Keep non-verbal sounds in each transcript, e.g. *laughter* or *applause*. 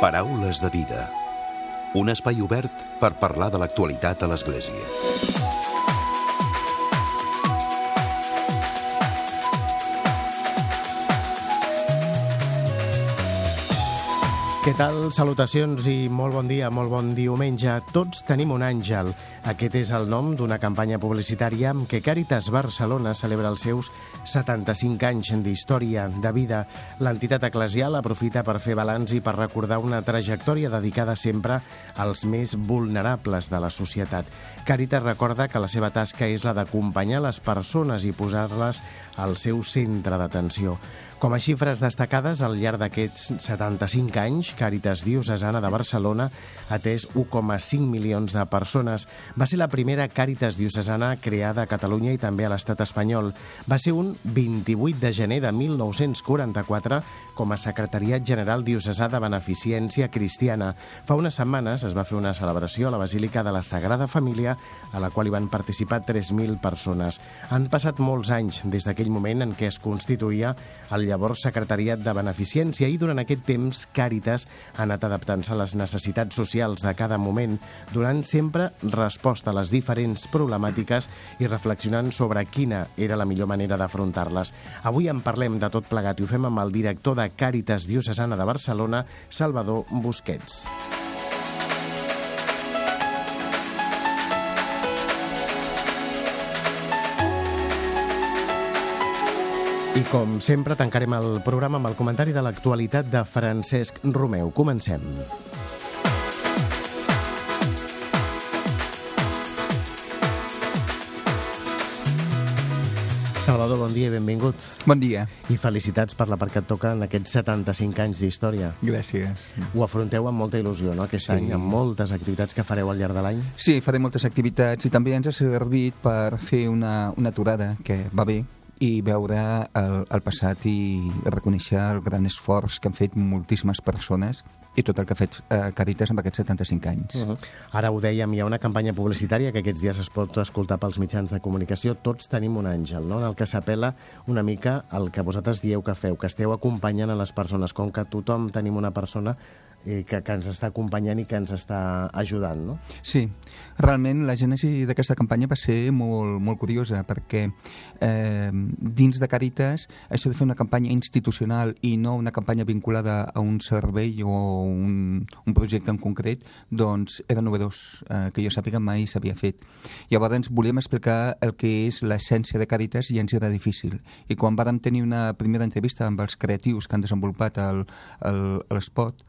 Paraules de vida. Un espai obert per parlar de l'actualitat a l'Església. Què tal? Salutacions i molt bon dia, molt bon diumenge. Tots tenim un àngel. Aquest és el nom d'una campanya publicitària amb què Càritas Barcelona celebra els seus 75 anys d'història, de vida. L'entitat eclesial aprofita per fer balanç i per recordar una trajectòria dedicada sempre als més vulnerables de la societat. Càritas recorda que la seva tasca és la d'acompanyar les persones i posar-les al seu centre d'atenció. Com a xifres destacades, al llarg d'aquests 75 anys, Càritas Diocesana de Barcelona ha atès 1,5 milions de persones. Va ser la primera Càritas Diocesana creada a Catalunya i també a l'estat espanyol. Va ser un 28 de gener de 1944 com a Secretariat General Diocesà de Beneficència Cristiana. Fa unes setmanes es va fer una celebració a la Basílica de la Sagrada Família a la qual hi van participar 3.000 persones. Han passat molts anys des d'aquell moment en què es constituïa el llavors Secretariat de Beneficència i durant aquest temps Càritas ha anat adaptant-se a les necessitats socials de cada moment, donant sempre resposta a les diferents problemàtiques i reflexionant sobre quina era la millor manera d'afrontar-les. Avui en parlem de tot plegat i ho fem amb el director de Càritas Diocesana de Barcelona, Salvador Busquets. I com sempre tancarem el programa amb el comentari de l'actualitat de Francesc Romeu. Comencem. Salvador, bon dia i benvingut. Bon dia. I felicitats per la part que et toca en aquests 75 anys d'història. Gràcies. Ho afronteu amb molta il·lusió, no?, aquest Sí. any, amb moltes activitats que fareu al llarg de l'any. Sí, faré moltes activitats i també ens ha servit per fer una, una aturada que va bé i veure el, el passat i reconèixer el gran esforç que han fet moltíssimes persones i tot el que ha fet eh, Caritas amb aquests 75 anys. Uh -huh. Ara ho dèiem, hi ha una campanya publicitària que aquests dies es pot escoltar pels mitjans de comunicació. Tots tenim un àngel, no?, en el que s'apela una mica al que vosaltres dieu que feu, que esteu acompanyant a les persones, com que tothom tenim una persona eh, que, que ens està acompanyant i que ens està ajudant, no? Sí, realment la gènesi d'aquesta campanya va ser molt, molt curiosa perquè eh, dins de Càritas això de fer una campanya institucional i no una campanya vinculada a un servei o un, un projecte en concret, doncs era novedós, eh, que jo sàpiga mai s'havia fet. Llavors volíem explicar el que és l'essència de Càritas i ens era difícil. I quan vàrem tenir una primera entrevista amb els creatius que han desenvolupat el- el- l'espot,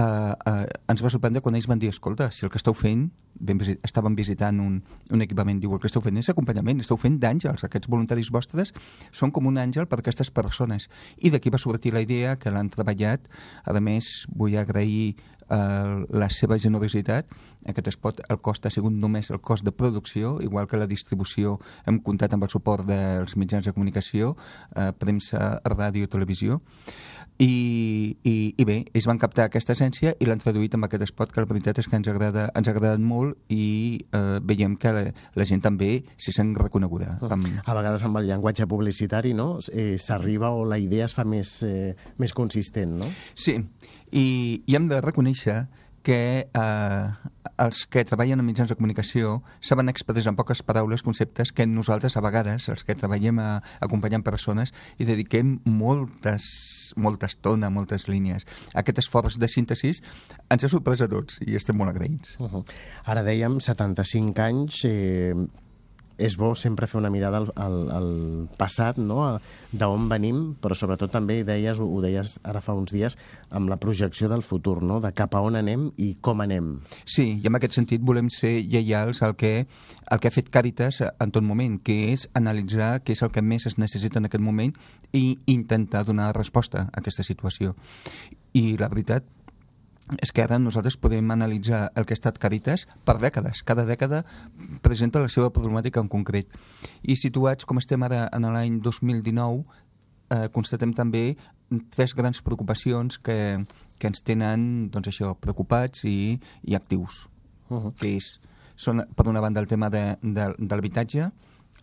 eh, eh, ens va sorprendre quan ells van dir escolta, si el que esteu fent vam visi estàvem visitant un, un equipament diu el que esteu fent és acompanyament, esteu fent d'àngels aquests voluntaris vostres són com un àngel per a aquestes persones i d'aquí va sortir la idea que l'han treballat. A més vull agrair eh, la seva generositat aquest espot, el cost ha sigut només el cost de producció, igual que la distribució hem comptat amb el suport dels mitjans de comunicació, eh, premsa, ràdio, televisió i, i, i bé, ells van captar aquesta essència i l'han traduït amb aquest spot que la veritat és que ens, agrada, ens ha agradat molt i eh, veiem que la, la gent també s'hi sent reconeguda. Amb... A vegades amb el llenguatge publicitari, no?, eh, s'arriba o la idea es fa més, eh, més consistent, no? Sí, i, i hem de reconèixer que eh, els que treballen en mitjans de comunicació saben expressar en poques paraules conceptes que nosaltres a vegades, els que treballem a, acompanyant persones, hi dediquem moltes, molta estona, moltes línies. Aquest esforç de síntesi ens ha sorprès a tots i estem molt agraïts. Uh -huh. Ara dèiem 75 anys, eh, és bo sempre fer una mirada al, al, al passat, no? d'on venim, però sobretot també deies, ho, ho deies ara fa uns dies, amb la projecció del futur, no? de cap a on anem i com anem. Sí, i en aquest sentit volem ser lleials al que, al que ha fet Càritas en tot moment, que és analitzar què és el que més es necessita en aquest moment i intentar donar resposta a aquesta situació. I la veritat és que ara nosaltres podem analitzar el que ha estat Càritas per dècades. Cada dècada presenta la seva problemàtica en concret. I situats com estem ara en l'any 2019, eh, constatem també tres grans preocupacions que, que ens tenen doncs això, preocupats i, i actius. Uh -huh. Que és, són, per una banda, el tema de, de, de l'habitatge,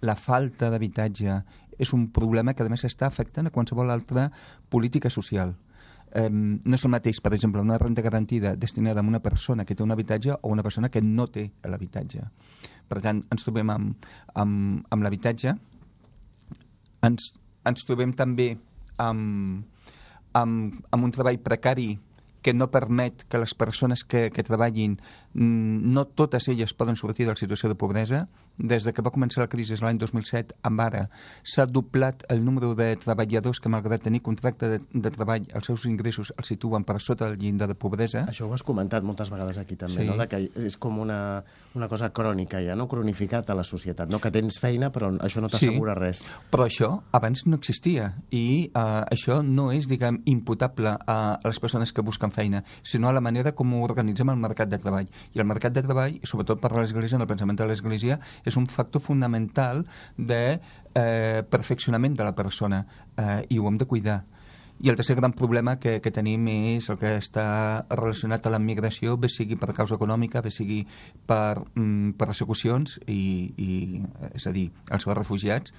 la falta d'habitatge és un problema que a més està afectant a qualsevol altra política social no és el mateix, per exemple, una renda garantida destinada a una persona que té un habitatge o una persona que no té l'habitatge. Per tant, ens trobem amb, amb, amb l'habitatge, ens, ens trobem també amb, amb, amb un treball precari que no permet que les persones que, que treballin, no totes elles poden sortir de la situació de pobresa. Des de que va començar la crisi l'any 2007 amb ara s'ha doblat el número de treballadors que, malgrat tenir contracte de, de treball, els seus ingressos els situen per sota del llindar de pobresa. Això ho has comentat moltes vegades aquí també, Sí. no? De que és com una, una cosa crònica ja, no? Cronificat a la societat, no? Que tens feina però això no t'assegura res. Però això abans no existia i uh, això no és, diguem, imputable a, a les persones que busquen feina, sinó a la manera com organitzem el mercat de treball. I el mercat de treball, i sobretot per l'Església, en el pensament de l'Església, és un factor fonamental de eh, perfeccionament de la persona eh, i ho hem de cuidar. I el tercer gran problema que, que tenim és el que està relacionat a la migració, bé sigui per causa econòmica, bé sigui per mm, persecucions, i, i, és a dir, els refugiats,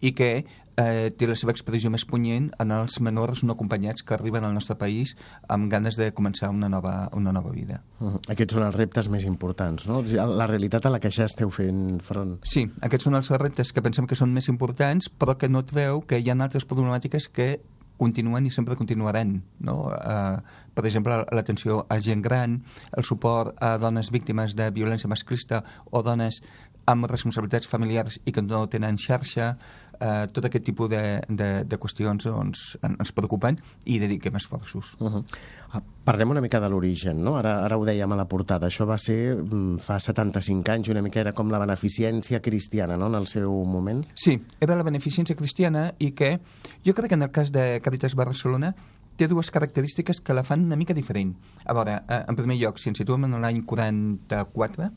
i que eh, té la seva expressió més punyent en els menors no acompanyats que arriben al nostre país amb ganes de començar una nova, una nova vida. Uh -huh. Aquests són els reptes més importants, no? La realitat a la que ja esteu fent front. Sí, aquests són els reptes que pensem que són més importants, però que no treu que hi ha altres problemàtiques que continuen i sempre continuaran. No? Uh, per exemple, l'atenció a gent gran, el suport a dones víctimes de violència masclista o dones amb responsabilitats familiars i que no tenen xarxa, eh, tot aquest tipus de, de, de qüestions doncs, en- ens preocupen i dediquem esforços. Uh -huh. Ah, Parlem una mica de l'origen, no? Ara, ara ho dèiem a la portada. Això va ser mm, fa 75 anys, una mica era com la beneficència cristiana, no?, en el seu moment. Sí, era la beneficència cristiana i que jo crec que en el cas de Càritas Barcelona té dues característiques que la fan una mica diferent. A veure, eh, en primer lloc, si ens situem en l'any 44,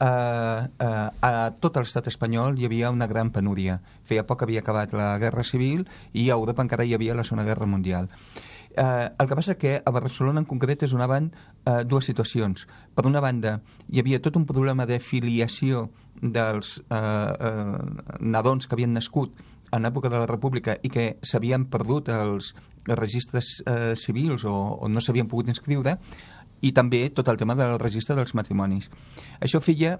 eh, eh, a tot l'estat espanyol hi havia una gran penúria. Feia poc havia acabat la Guerra Civil i a Europa encara hi havia la Segona Guerra Mundial. Eh, el que passa que a Barcelona en concret es donaven eh, dues situacions. Per una banda, hi havia tot un problema de filiació dels eh, eh, nadons que havien nascut en època de la República i que s'havien perdut els registres eh, civils o, o no s'havien pogut inscriure i també tot el tema del registre dels matrimonis. Això feia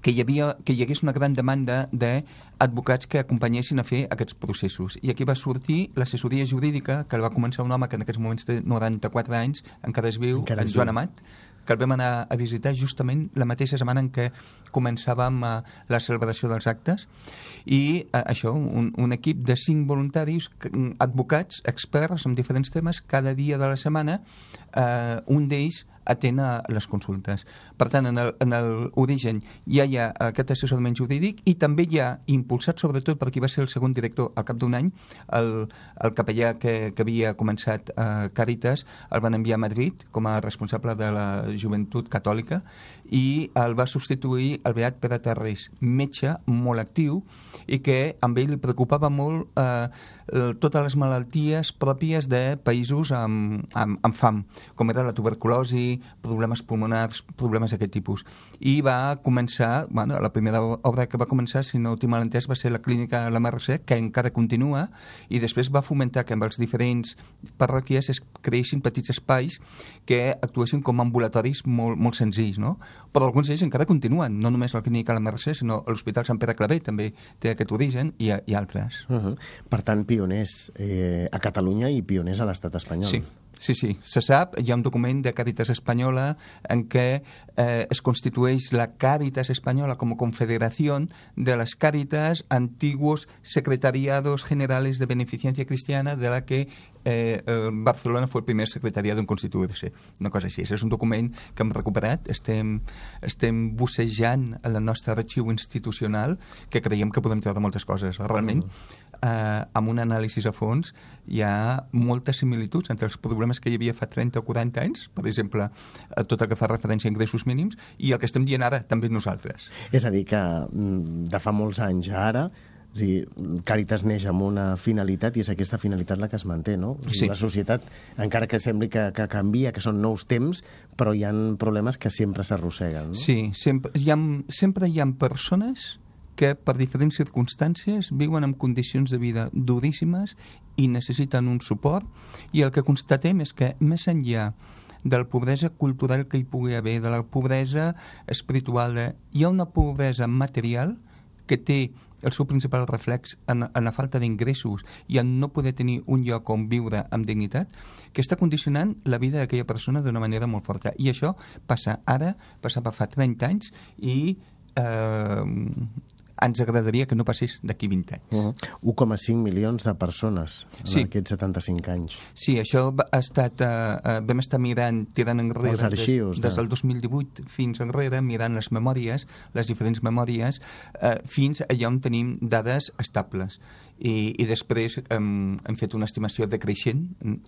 que hi, havia, que hi hagués una gran demanda d'advocats que acompanyessin a fer aquests processos. I aquí va sortir l'assessoria jurídica, que el va començar un home que en aquests moments té 94 anys, encara es viu, Encara en Joan. Amat, que el vam anar a visitar justament la mateixa setmana en què començàvem eh, la celebració dels actes. I eh, això, un, un equip de cinc voluntaris, mm, advocats, experts en diferents temes, cada dia de la setmana eh, un d'ells atén a les consultes. Per tant, en l'origen ja hi ha aquest assessorament jurídic i també hi ha, impulsat sobretot per qui va ser el segon director al cap d'un any, el, el capellà que, que havia començat a Càritas, el van enviar a Madrid com a responsable de la joventut catòlica i el va substituir el beat Pere Tarrés, metge molt actiu i que amb ell preocupava molt eh, eh, totes les malalties pròpies de països amb, amb, amb fam, com era la tuberculosi, problemes pulmonars, problemes d'aquest tipus. I va començar, bueno, la primera obra que va començar, si no ho tinc mal entès, va ser la clínica La Mercè, que encara continua, i després va fomentar que amb els diferents parròquies es creessin petits espais que actuessin com ambulatoris molt, molt senzills, no? Però alguns d'ells encara continuen, no només la clínica La Mercè, sinó l'Hospital Sant Pere Claver també té aquest origen i, i altres. Uh -huh. Per tant, pioners eh, a Catalunya i pioners a l'estat espanyol. Sí, sí, sí. Se sap, hi ha un document de Càritas Espanyola en què eh, es constitueix la Càritas Espanyola com a confederació de les Càritas antiguos secretariados generales de beneficencia cristiana de la que eh, Barcelona fue el primer secretariado en constituir-se. Una cosa així. És un document que hem recuperat, estem, estem bussejant el nostre arxiu institucional que creiem que podem treure moltes coses. Realment, eh, amb un anàlisi a fons hi ha moltes similituds entre els problemes que hi havia fa 30 o 40 anys, per exemple, eh, tot el que fa referència a ingressos mínims, i el que estem dient ara també nosaltres. És a dir, que mm, de fa molts anys a ara o sigui, Càritas neix amb una finalitat i és aquesta finalitat la que es manté, no? O sigui, Sí. La societat, encara que sembli que, que canvia, que són nous temps, però hi han problemes que sempre s'arrosseguen, no? Sí, sempre hi, ha, sempre hi ha persones que per diferents circumstàncies viuen en condicions de vida duríssimes i necessiten un suport i el que constatem és que més enllà de la pobresa cultural que hi pugui haver, de la pobresa espiritual, de... hi ha una pobresa material que té el seu principal reflex en, en la falta d'ingressos i en no poder tenir un lloc on viure amb dignitat, que està condicionant la vida d'aquella persona d'una manera molt forta. I això passa ara, passava fa 30 anys i eh, ens agradaria que no passés d'aquí 20 anys. Uh -huh. 1,5 milions de persones en sí. aquests 75 anys. Sí, això ha estat... Eh, vam estar mirant, tirant enrere... Els arxius. Des, des del 2018 fins enrere, mirant les memòries, les diferents memòries, eh, fins allà on tenim dades estables i, i després hem, hem fet una estimació decreixent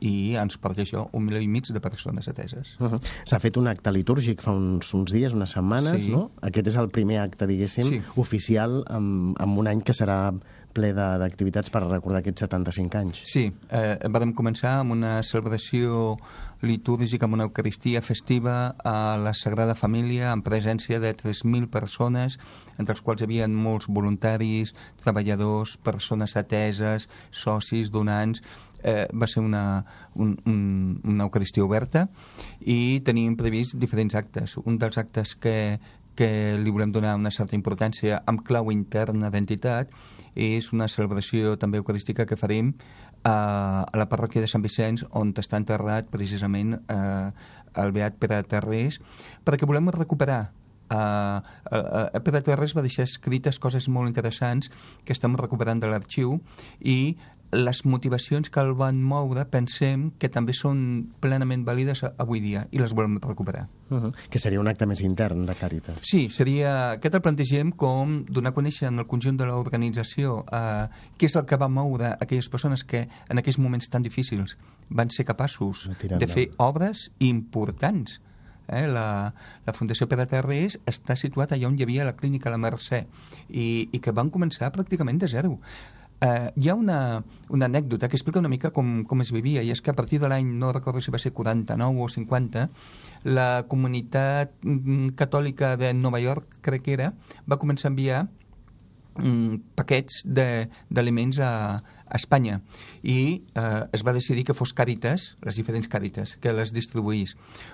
i ens porta això un milió i mig de persones ateses. Uh -huh. S'ha fet un acte litúrgic fa uns, uns dies, unes setmanes, Sí. no? Aquest és el primer acte, diguéssim, Sí. oficial amb, amb un any que serà ple d'activitats per recordar aquests 75 anys. Sí, eh, vam començar amb una celebració litúrgica, amb una eucaristia festiva a la Sagrada Família, en presència de 3.000 persones, entre els quals hi havia molts voluntaris, treballadors, persones ateses, socis, donants... Eh, va ser una, un, un, una eucaristia oberta i tenim previst diferents actes. Un dels actes que, que li volem donar una certa importància amb clau interna d'entitat és una celebració també eucarística que farem a, a la parròquia de Sant Vicenç on està enterrat precisament eh, el Beat Pere Terrés perquè volem recuperar Uh, uh, uh, Pere Terres va deixar escrites coses molt interessants que estem recuperant de l'arxiu i les motivacions que el van moure pensem que també són plenament vàlides avui dia i les volem recuperar. Uh -huh. Que seria un acte més intern de Càritas. Sí, seria... Aquest el plantegem com donar a conèixer en el conjunt de l'organització eh, què és el que va moure aquelles persones que en aquells moments tan difícils van ser capaços De fer obres importants. Eh, la, la Fundació Pere Terrés està situat allà on hi havia la clínica La Mercè i, i que van començar pràcticament de zero. Eh, hi ha una, una anècdota que explica una mica com, com es vivia, i és que a partir de l'any, no recordo si va ser 49 o 50, la comunitat mm, catòlica de Nova York, crec que era, va començar a enviar mm, paquets d'aliments a, a Espanya i eh, es va decidir que fos Càritas, les diferents Càritas, que les distribuís.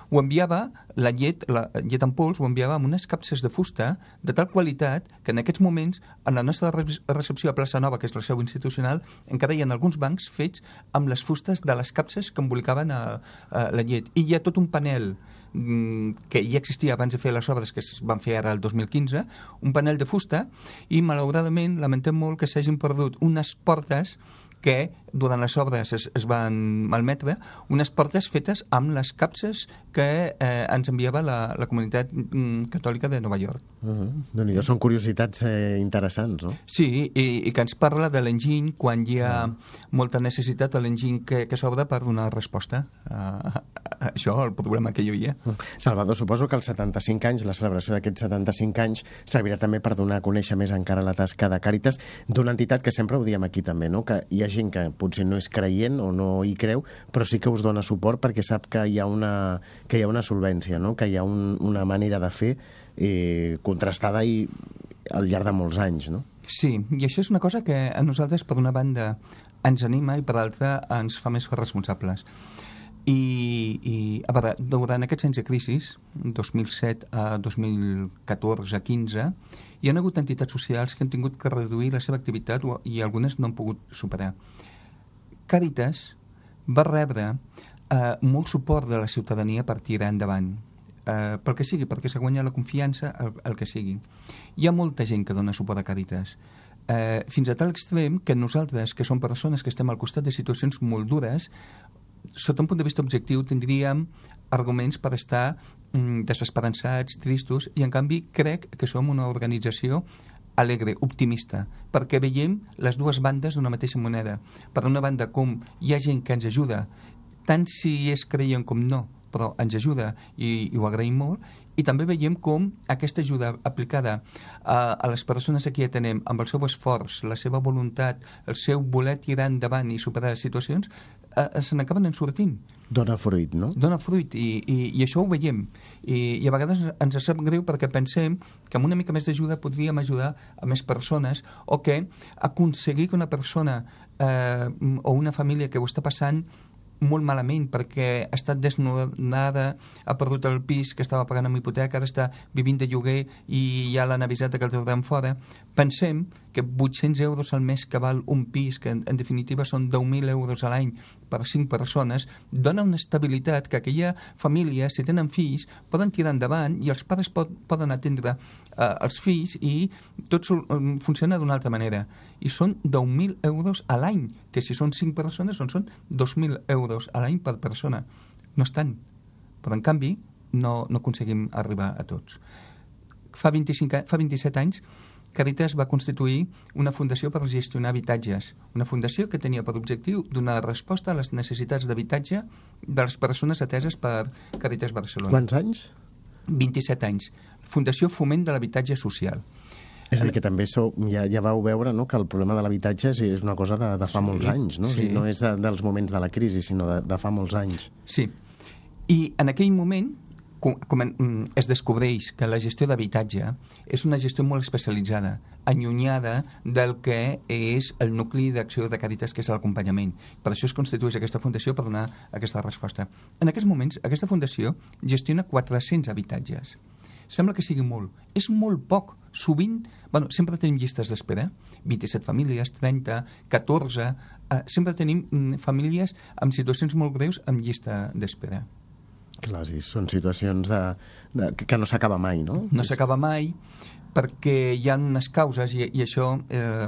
Ho enviava, la llet, la llet en pols, ho enviava amb unes capses de fusta de tal qualitat que en aquests moments, en la nostra re- recepció a Plaça Nova, que és la seu institucional, encara hi ha alguns bancs fets amb les fustes de les capses que embolicaven a, a la llet. I hi ha tot un panel que ja existia abans de fer les obres que es van fer ara el 2015, un panel de fusta i malauradament lamentem molt que s'hagin perdut unes portes que durant les obres es, es van malmetre, unes portes fetes amb les capses que eh, ens enviava la, la comunitat mm, catòlica de Nova York. Uh -huh. Són curiositats eh, interessants, no? Sí, i, i que ens parla de l'enginy quan hi ha molta necessitat de l'enginy que, que s'obre per donar resposta a, a això, al problema que hi havia. Salvador, suposo que els 75 anys, la celebració d'aquests 75 anys, servirà també per donar a conèixer més encara la tasca de Càritas d'una entitat que sempre ho diem aquí també, no? que hi ha gent que potser no és creient o no hi creu, però sí que us dona suport perquè sap que hi ha una, que hi ha una solvència, no? que hi ha un, una manera de fer eh, contrastada i al llarg de molts anys, no? Sí, i això és una cosa que a nosaltres, per una banda, ens anima i per l'altra ens fa més responsables. I, i a veure, durant aquests anys de crisi, 2007 a 2014-15, hi ha hagut entitats socials que han tingut que reduir la seva activitat i algunes no han pogut superar. Càritas va rebre eh, molt suport de la ciutadania per tirar endavant. Eh, pel que sigui, perquè s'ha guanyat la confiança, el, el que sigui. Hi ha molta gent que dona suport a Càritas. Eh, fins a tal extrem que nosaltres, que som persones que estem al costat de situacions molt dures, sota un punt de vista objectiu tindríem arguments per estar mm, desesperançats, tristos, i en canvi crec que som una organització alegre, optimista, perquè veiem les dues bandes d'una mateixa moneda. Per una banda, com hi ha gent que ens ajuda, tant si és creient com no, però ens ajuda i, i ho agraïm molt, i també veiem com aquesta ajuda aplicada a, a les persones a qui atenem amb el seu esforç, la seva voluntat, el seu voler tirar endavant i superar situacions, eh, se n'acaben en sortint. Dona fruit, no? Dona fruit, i, i, i això ho veiem. I, I a vegades ens sap greu perquè pensem que amb una mica més d'ajuda podríem ajudar a més persones o que aconseguir que una persona eh, o una família que ho està passant molt malament perquè ha estat desnudada, ha perdut el pis que estava pagant amb hipoteca, ara està vivint de lloguer i ja l'han avisat que el trauran fora. Pensem que 800 euros al mes que val un pis, que en, en definitiva són 10.000 euros a l'any per 5 persones, dona una estabilitat que aquella família, si tenen fills, poden tirar endavant i els pares pot, poden atendre els fills i tot funciona d'una altra manera. I són 10.000 euros a l'any, que si són 5 persones doncs són 2.000 euros a l'any per persona. No és tant, però en canvi no, no aconseguim arribar a tots. Fa, 25, fa 27 anys Caritas va constituir una fundació per gestionar habitatges, una fundació que tenia per objectiu donar resposta a les necessitats d'habitatge de les persones ateses per Caritas Barcelona. Quants anys? 27 anys. Fundació Foment de l'Habitatge Social. És a dir, que també sou, ja, ja vau veure no, que el problema de l'habitatge és, és una cosa de, de fa sí, molts anys, no? Sí. O sigui, no és de, dels moments de la crisi, sinó de, de fa molts anys. Sí. I en aquell moment es descobreix que la gestió d'habitatge és una gestió molt especialitzada, allunyada del que és el nucli d'acció de Càritas, que és l'acompanyament. Per això es constitueix aquesta fundació per donar aquesta resposta. En aquests moments, aquesta fundació gestiona 400 habitatges. Sembla que sigui molt. És molt poc. Sovint, bueno, sempre tenim llistes d'espera, 27 famílies, 30, 14... Eh, sempre tenim mm, famílies amb situacions molt greus amb llista d'espera. Clar, sí, són situacions de, de, que no s'acaba mai, no? No s'acaba mai perquè hi ha unes causes, i, i això eh,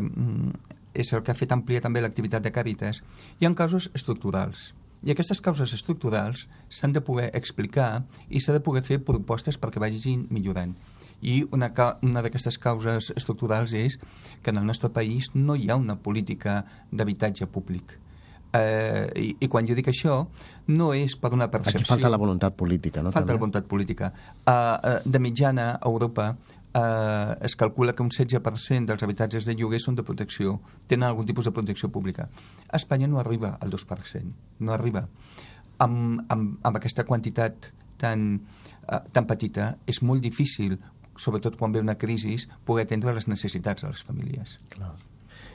és el que ha fet ampliar també l'activitat de Càritas, hi ha causes estructurals. I aquestes causes estructurals s'han de poder explicar i s'ha de poder fer propostes perquè vagin millorant. I una, una d'aquestes causes estructurals és que en el nostre país no hi ha una política d'habitatge públic Eh, i, I quan jo dic això, no és per una percepció... Aquí falta la voluntat política, no? Falta també? la voluntat política. Uh, uh, de mitjana, a Europa, uh, es calcula que un 16% dels habitatges de lloguer són de protecció, tenen algun tipus de protecció pública. A Espanya no arriba al 2%, no arriba. Amb, amb, amb aquesta quantitat tan, uh, tan petita és molt difícil sobretot quan ve una crisi, poder atendre les necessitats de les famílies. Clar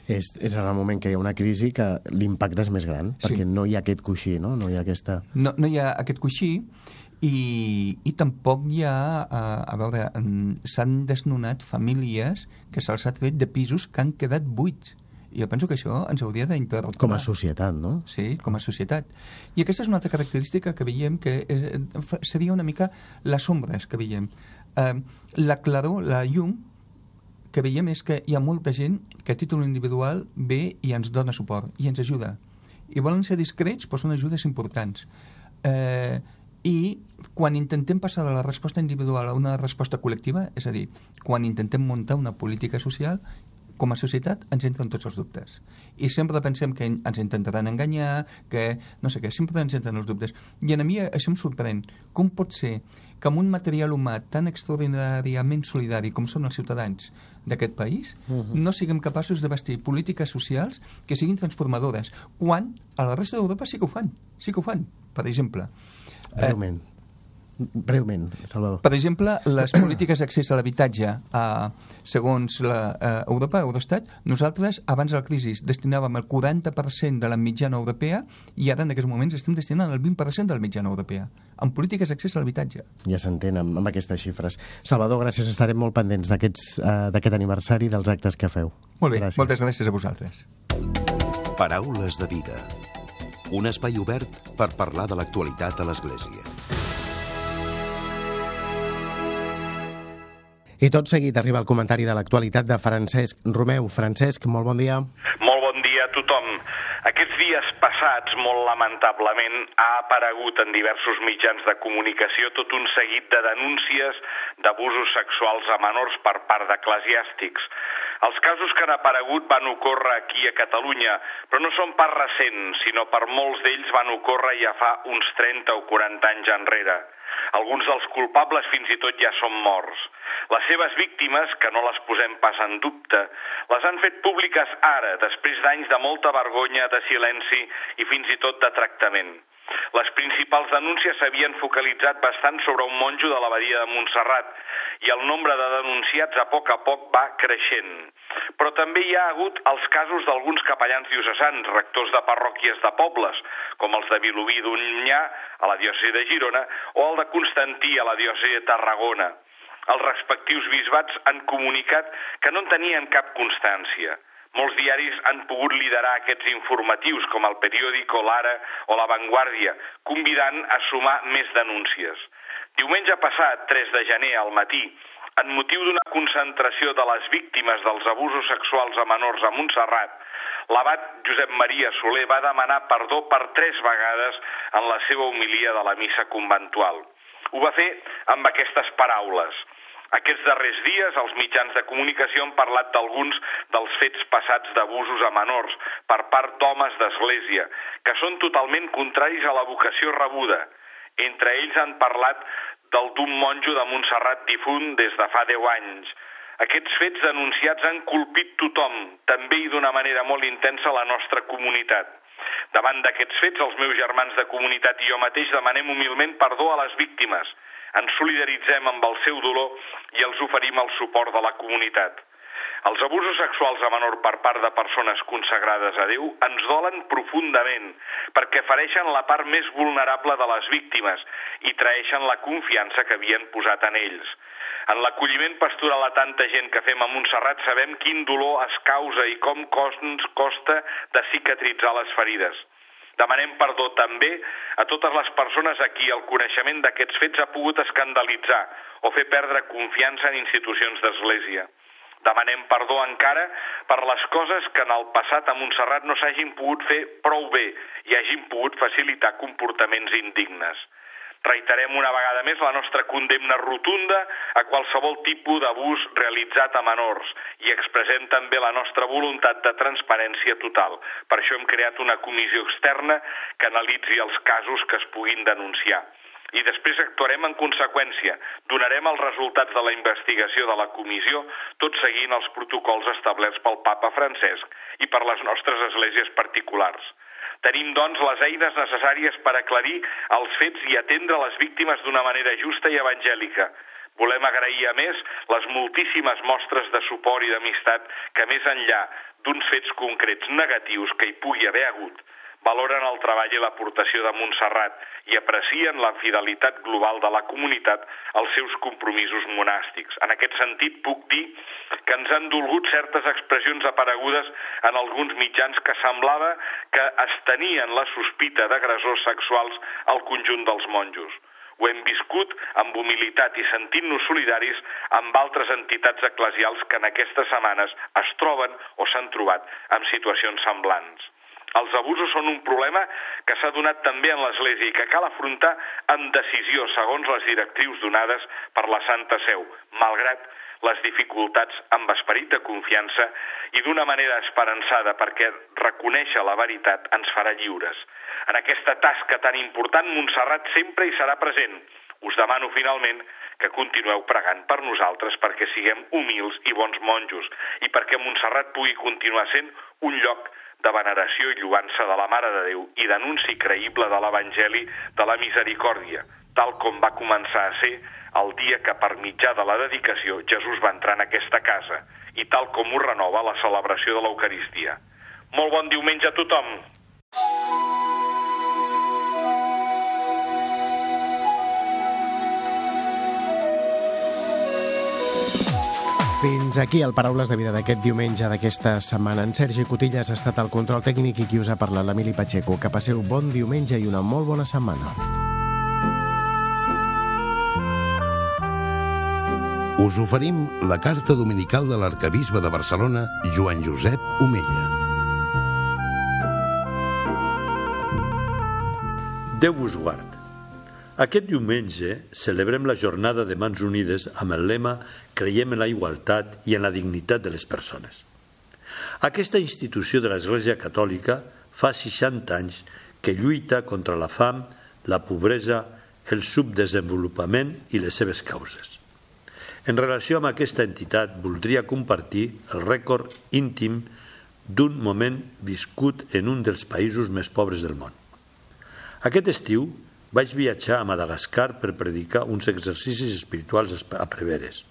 és, és en el moment que hi ha una crisi que l'impacte és més gran, sí. perquè no hi ha aquest coixí, no? No hi ha aquesta... No, no hi ha aquest coixí i, i tampoc hi ha, a, a veure, s'han desnonat famílies que se'ls ha tret de pisos que han quedat buits. Jo penso que això ens hauria d'interrogar. Com a societat, no? Sí, com a societat. I aquesta és una altra característica que veiem que és, seria una mica les ombres que veiem. Eh, la claror, la llum, que veiem és que hi ha molta gent que a títol individual ve i ens dona suport i ens ajuda. I volen ser discrets, però són ajudes importants. Eh, I quan intentem passar de la resposta individual a una resposta col·lectiva, és a dir, quan intentem muntar una política social, com a societat ens entren tots els dubtes. I sempre pensem que ens intentaran enganyar, que no sé què, sempre ens entren els dubtes. I a mi això em sorprèn. Com pot ser que amb un material humà tan extraordinàriament solidari com són els ciutadans d'aquest país, uh -huh. no siguem capaços de vestir polítiques socials que siguin transformadores, quan a la resta d'Europa sí que ho fan, sí que ho fan, per exemple. Realment. Eh, Breument, Salvador. Per exemple, les *clears throat* polítiques d'accés a l'habitatge, eh, segons la, eh, Europa, Eurostat, nosaltres, abans de la crisi, destinàvem el 40% de la mitjana europea i ara, en aquests moments, estem destinant el 20% de la mitjana europea en polítiques d'accés a l'habitatge. Ja s'entén amb, amb aquestes xifres. Salvador, gràcies, estarem molt pendents eh, d'aquest uh, aniversari dels actes que feu. Molt bé, gràcies. moltes gràcies a vosaltres. Paraules de vida. Un espai obert per parlar de l'actualitat a l'Església. I tot seguit arriba el comentari de l'actualitat de Francesc Romeu. Francesc, molt bon dia. Molt bon dia a tothom. Aquests dies passats, molt lamentablement, ha aparegut en diversos mitjans de comunicació tot un seguit de denúncies d'abusos sexuals a menors per part d'eclesiàstics. Els casos que han aparegut van ocórrer aquí a Catalunya, però no són pas recents, sinó per molts d'ells van ocórrer ja fa uns 30 o 40 anys enrere. Alguns dels culpables fins i tot ja són morts. Les seves víctimes, que no les posem pas en dubte, les han fet públiques ara, després d'anys de molta vergonya, de silenci i fins i tot de tractament. Les principals denúncies s'havien focalitzat bastant sobre un monjo de l'abadia de Montserrat i el nombre de denunciats a poc a poc va creixent. Però també hi ha hagut els casos d'alguns capellans diocesans, rectors de parròquies de pobles, com els de Vilobí d'Unyà, a la diòcesi de Girona, o el de Constantí, a la diòcesi de Tarragona. Els respectius bisbats han comunicat que no en tenien cap constància. Molts diaris han pogut liderar aquests informatius, com el periòdico L'Ara o La Vanguardia, convidant a sumar més denúncies. Diumenge passat, 3 de gener, al matí, en motiu d'una concentració de les víctimes dels abusos sexuals a menors a Montserrat, l'abat Josep Maria Soler va demanar perdó per tres vegades en la seva homilia de la missa conventual. Ho va fer amb aquestes paraules. Aquests darrers dies els mitjans de comunicació han parlat d'alguns dels fets passats d'abusos a menors per part d'homes d'església, que són totalment contraris a la vocació rebuda. Entre ells han parlat del d'un monjo de Montserrat difunt des de fa 10 anys. Aquests fets denunciats han colpit tothom, també i d'una manera molt intensa la nostra comunitat. Davant d'aquests fets, els meus germans de comunitat i jo mateix demanem humilment perdó a les víctimes – ens solidaritzem amb el seu dolor i els oferim el suport de la comunitat. Els abusos sexuals a menor per part de persones consagrades a Déu ens dolen profundament perquè fareixen la part més vulnerable de les víctimes i traeixen la confiança que havien posat en ells. En l'acolliment pastoral a tanta gent que fem a Montserrat sabem quin dolor es causa i com costa de cicatritzar les ferides. Demanem perdó també a totes les persones a qui el coneixement d'aquests fets ha pogut escandalitzar o fer perdre confiança en institucions d'Església. Demanem perdó encara per les coses que en el passat a Montserrat no s'hagin pogut fer prou bé i hagin pogut facilitar comportaments indignes. Reiterem una vegada més la nostra condemna rotunda a qualsevol tipus d'abús realitzat a menors i expressem també la nostra voluntat de transparència total. Per això hem creat una comissió externa que analitzi els casos que es puguin denunciar i després actuarem en conseqüència. Donarem els resultats de la investigació de la comissió, tot seguint els protocols establerts pel papa Francesc i per les nostres esglésies particulars. Tenim, doncs, les eines necessàries per aclarir els fets i atendre les víctimes d'una manera justa i evangèlica. Volem agrair, a més, les moltíssimes mostres de suport i d'amistat que, més enllà d'uns fets concrets negatius que hi pugui haver hagut, valoren el treball i l'aportació de Montserrat i aprecien la fidelitat global de la comunitat als seus compromisos monàstics. En aquest sentit, puc dir que ens han dolgut certes expressions aparegudes en alguns mitjans que semblava que es tenien la sospita d'agressors sexuals al conjunt dels monjos. Ho hem viscut amb humilitat i sentint-nos solidaris amb altres entitats eclesials que en aquestes setmanes es troben o s'han trobat en situacions semblants. Els abusos són un problema que s'ha donat també en l'Església i que cal afrontar amb decisió segons les directrius donades per la Santa Seu, malgrat les dificultats amb esperit de confiança i d'una manera esperançada perquè reconèixer la veritat ens farà lliures. En aquesta tasca tan important, Montserrat sempre hi serà present. Us demano finalment que continueu pregant per nosaltres perquè siguem humils i bons monjos i perquè Montserrat pugui continuar sent un lloc de veneració i lluança de la Mare de Déu i d'anunci creïble de l'Evangeli de la Misericòrdia, tal com va començar a ser el dia que per mitjà de la dedicació Jesús va entrar en aquesta casa i tal com ho renova la celebració de l'Eucaristia. Molt bon diumenge a tothom! Fins aquí el Paraules de Vida d'aquest diumenge d'aquesta setmana. En Sergi Cotillas ha estat el control tècnic i qui us ha parlat, l'Emili Pacheco. Que passeu bon diumenge i una molt bona setmana. Us oferim la carta dominical de l'arcabisbe de Barcelona, Joan Josep Omella. Déu vos guard. Aquest diumenge celebrem la jornada de Mans Unides amb el lema Creiem en la igualtat i en la dignitat de les persones. Aquesta institució de l'Església Catòlica fa 60 anys que lluita contra la fam, la pobresa, el subdesenvolupament i les seves causes. En relació amb aquesta entitat, voldria compartir el rècord íntim d'un moment viscut en un dels països més pobres del món. Aquest estiu vaig viatjar a Madagascar per predicar uns exercicis espirituals a Preveres.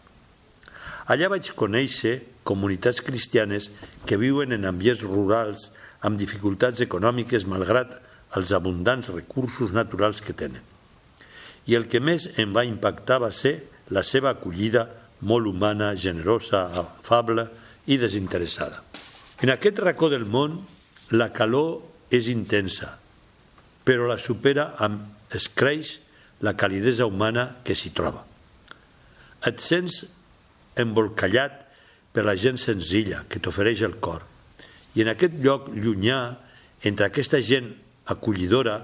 Allà vaig conèixer comunitats cristianes que viuen en ambients rurals amb dificultats econòmiques malgrat els abundants recursos naturals que tenen. I el que més em va impactar va ser la seva acollida molt humana, generosa, afable i desinteressada. En aquest racó del món la calor és intensa, però la supera amb escreix la calidesa humana que s'hi troba. Et sents embolcallat per la gent senzilla que t'ofereix el cor. I en aquest lloc llunyà, entre aquesta gent acollidora,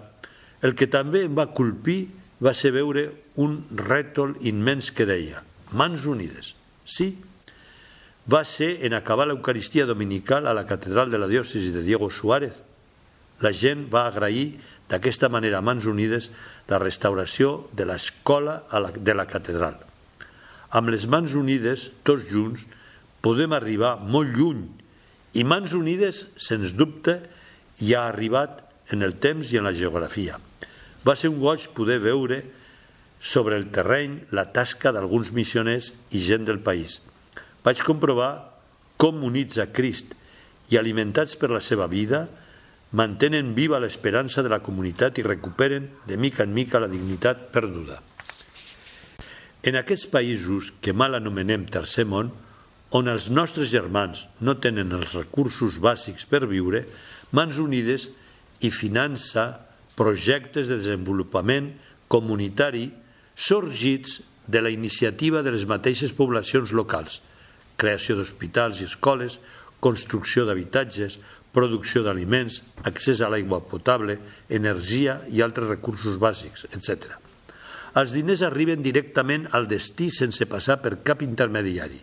el que també em va colpir va ser veure un rètol immens que deia Mans Unides. Sí, va ser en acabar l'Eucaristia dominical a la catedral de la diòcesi de Diego Suárez. La gent va agrair d'aquesta manera a Mans Unides la restauració de l'escola de la catedral. Amb les mans unides, tots junts, podem arribar molt lluny i Mans Unides, sens dubte, hi ha arribat en el temps i en la geografia. Va ser un goig poder veure sobre el terreny la tasca d'alguns missioners i gent del país. Vaig comprovar com units a Crist i alimentats per la seva vida, mantenen viva l'esperança de la comunitat i recuperen de mica en mica la dignitat perduda. En aquests països que mal anomenem tercer món, on els nostres germans no tenen els recursos bàsics per viure, Mans Unides i finança projectes de desenvolupament comunitari sorgits de la iniciativa de les mateixes poblacions locals, creació d'hospitals i escoles, construcció d'habitatges, producció d'aliments, accés a l'aigua potable, energia i altres recursos bàsics, etc. Els diners arriben directament al destí sense passar per cap intermediari.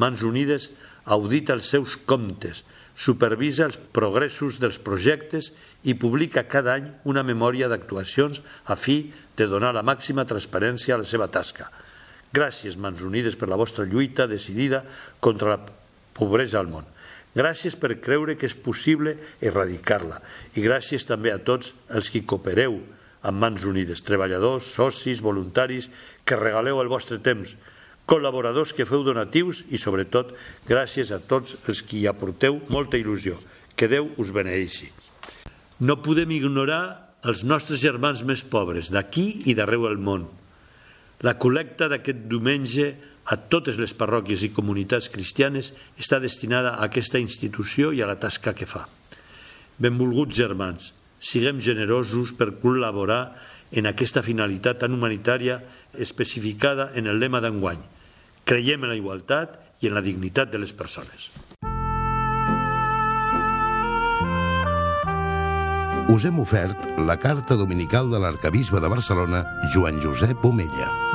Mans Unides audita els seus comptes, supervisa els progressos dels projectes i publica cada any una memòria d'actuacions a fi de donar la màxima transparència a la seva tasca. Gràcies, Mans Unides, per la vostra lluita decidida contra la pobresa al món. Gràcies per creure que és possible erradicar-la i gràcies també a tots els que coopereu amb mans unides, treballadors, socis, voluntaris, que regaleu el vostre temps, col·laboradors que feu donatius i, sobretot, gràcies a tots els que hi aporteu molta il·lusió. Que Déu us beneixi. No podem ignorar els nostres germans més pobres, d'aquí i d'arreu del món. La col·lecta d'aquest diumenge a totes les parròquies i comunitats cristianes està destinada a aquesta institució i a la tasca que fa. Benvolguts germans, siguem generosos per col·laborar en aquesta finalitat tan humanitària especificada en el lema d'enguany. Creiem en la igualtat i en la dignitat de les persones. Us hem ofert la carta dominical de l'arcabisbe de Barcelona, Joan Josep Omella.